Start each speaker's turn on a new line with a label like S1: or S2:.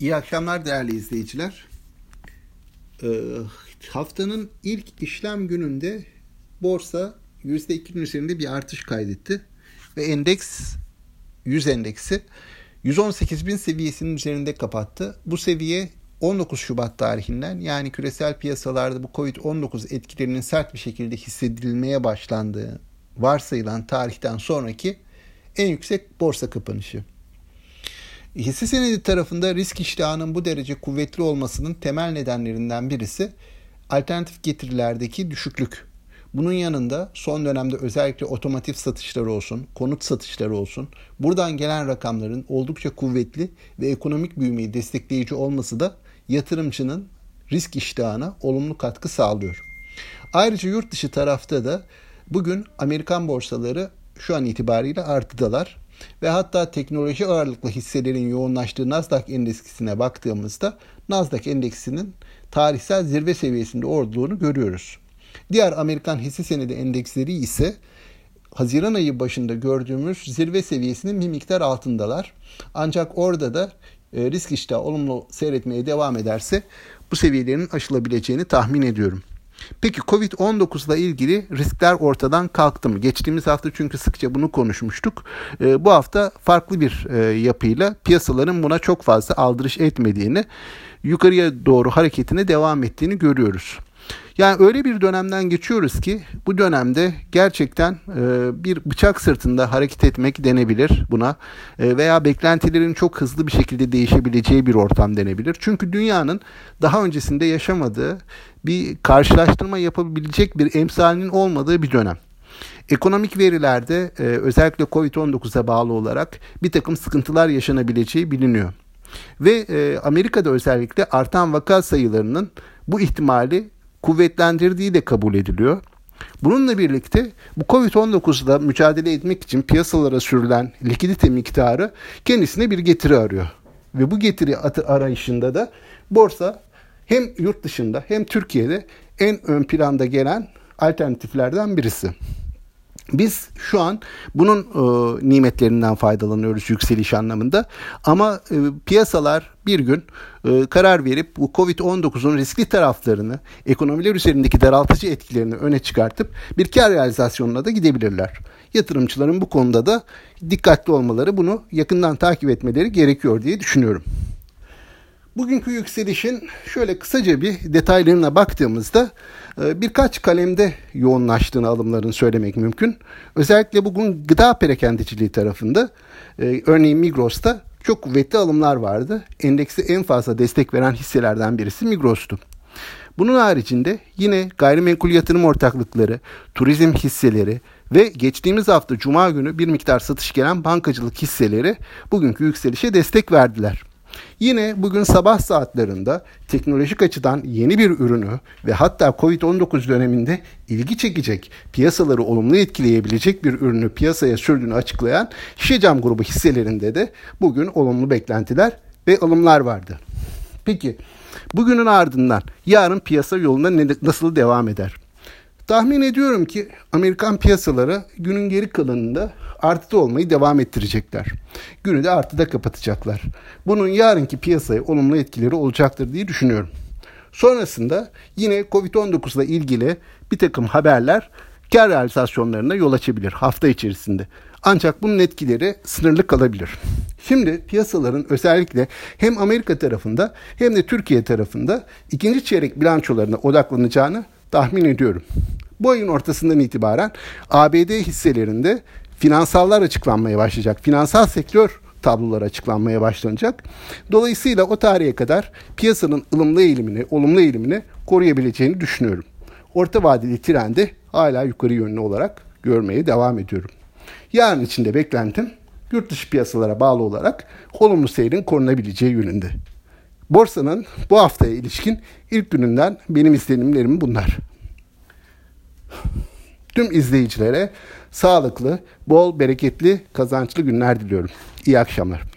S1: İyi akşamlar değerli izleyiciler. Ee, haftanın ilk işlem gününde borsa %2'nin üzerinde bir artış kaydetti. Ve endeks, 100 endeksi 118 bin seviyesinin üzerinde kapattı. Bu seviye 19 Şubat tarihinden yani küresel piyasalarda bu Covid-19 etkilerinin sert bir şekilde hissedilmeye başlandığı varsayılan tarihten sonraki en yüksek borsa kapanışı. Hisse senedi tarafında risk iştahının bu derece kuvvetli olmasının temel nedenlerinden birisi alternatif getirilerdeki düşüklük. Bunun yanında son dönemde özellikle otomotiv satışları olsun, konut satışları olsun, buradan gelen rakamların oldukça kuvvetli ve ekonomik büyümeyi destekleyici olması da yatırımcının risk iştahına olumlu katkı sağlıyor. Ayrıca yurt dışı tarafta da bugün Amerikan borsaları şu an itibariyle artıdalar. Ve hatta teknoloji ağırlıklı hisselerin yoğunlaştığı Nasdaq endeksine baktığımızda Nasdaq endeksinin tarihsel zirve seviyesinde olduğunu görüyoruz. Diğer Amerikan hisse senedi endeksleri ise Haziran ayı başında gördüğümüz zirve seviyesinin bir miktar altındalar. Ancak orada da e, risk iştahı olumlu seyretmeye devam ederse bu seviyelerin aşılabileceğini tahmin ediyorum. Peki Covid-19 ile ilgili riskler ortadan kalktı mı? Geçtiğimiz hafta çünkü sıkça bunu konuşmuştuk. E, bu hafta farklı bir e, yapıyla piyasaların buna çok fazla aldırış etmediğini, yukarıya doğru hareketine devam ettiğini görüyoruz. Yani öyle bir dönemden geçiyoruz ki bu dönemde gerçekten e, bir bıçak sırtında hareket etmek denebilir buna e, veya beklentilerin çok hızlı bir şekilde değişebileceği bir ortam denebilir. Çünkü dünyanın daha öncesinde yaşamadığı bir karşılaştırma yapabilecek bir emsalinin olmadığı bir dönem. Ekonomik verilerde e, özellikle Covid-19'a bağlı olarak bir takım sıkıntılar yaşanabileceği biliniyor. Ve e, Amerika'da özellikle artan vaka sayılarının bu ihtimali kuvvetlendirdiği de kabul ediliyor. Bununla birlikte bu Covid-19'da mücadele etmek için piyasalara sürülen likidite miktarı kendisine bir getiri arıyor. Ve bu getiri arayışında da borsa hem yurt dışında hem Türkiye'de en ön planda gelen alternatiflerden birisi. Biz şu an bunun e, nimetlerinden faydalanıyoruz yükseliş anlamında. Ama e, piyasalar bir gün e, karar verip bu Covid-19'un riskli taraflarını, ekonomiler üzerindeki daraltıcı etkilerini öne çıkartıp bir kar realizasyonuna da gidebilirler. Yatırımcıların bu konuda da dikkatli olmaları, bunu yakından takip etmeleri gerekiyor diye düşünüyorum. Bugünkü yükselişin şöyle kısaca bir detaylarına baktığımızda e, birkaç kalemde yoğunlaştığını alımların söylemek mümkün. Özellikle bugün gıda perakendiciliği tarafında e, örneğin Migros'ta çok kuvvetli alımlar vardı. Endekse en fazla destek veren hisselerden birisi Migros'tu. Bunun haricinde yine gayrimenkul yatırım ortaklıkları, turizm hisseleri ve geçtiğimiz hafta Cuma günü bir miktar satış gelen bankacılık hisseleri bugünkü yükselişe destek verdiler. Yine bugün sabah saatlerinde teknolojik açıdan yeni bir ürünü ve hatta Covid-19 döneminde ilgi çekecek, piyasaları olumlu etkileyebilecek bir ürünü piyasaya sürdüğünü açıklayan Şişecam grubu hisselerinde de bugün olumlu beklentiler ve alımlar vardı. Peki bugünün ardından yarın piyasa yolunda nasıl devam eder? Tahmin ediyorum ki Amerikan piyasaları günün geri kalanında artıda olmayı devam ettirecekler. Günü de artıda kapatacaklar. Bunun yarınki piyasaya olumlu etkileri olacaktır diye düşünüyorum. Sonrasında yine Covid-19 ile ilgili bir takım haberler kar realizasyonlarına yol açabilir hafta içerisinde. Ancak bunun etkileri sınırlı kalabilir. Şimdi piyasaların özellikle hem Amerika tarafında hem de Türkiye tarafında ikinci çeyrek bilançolarına odaklanacağını tahmin ediyorum. Bu ayın ortasından itibaren ABD hisselerinde finansallar açıklanmaya başlayacak. Finansal sektör tabloları açıklanmaya başlanacak. Dolayısıyla o tarihe kadar piyasanın ılımlı eğilimini, olumlu eğilimini koruyabileceğini düşünüyorum. Orta vadeli trendi hala yukarı yönlü olarak görmeye devam ediyorum. Yarın içinde beklentim yurt dışı piyasalara bağlı olarak olumlu seyrin korunabileceği yönünde. Borsanın bu haftaya ilişkin ilk gününden benim izlenimlerim bunlar. Tüm izleyicilere sağlıklı, bol, bereketli, kazançlı günler diliyorum. İyi akşamlar.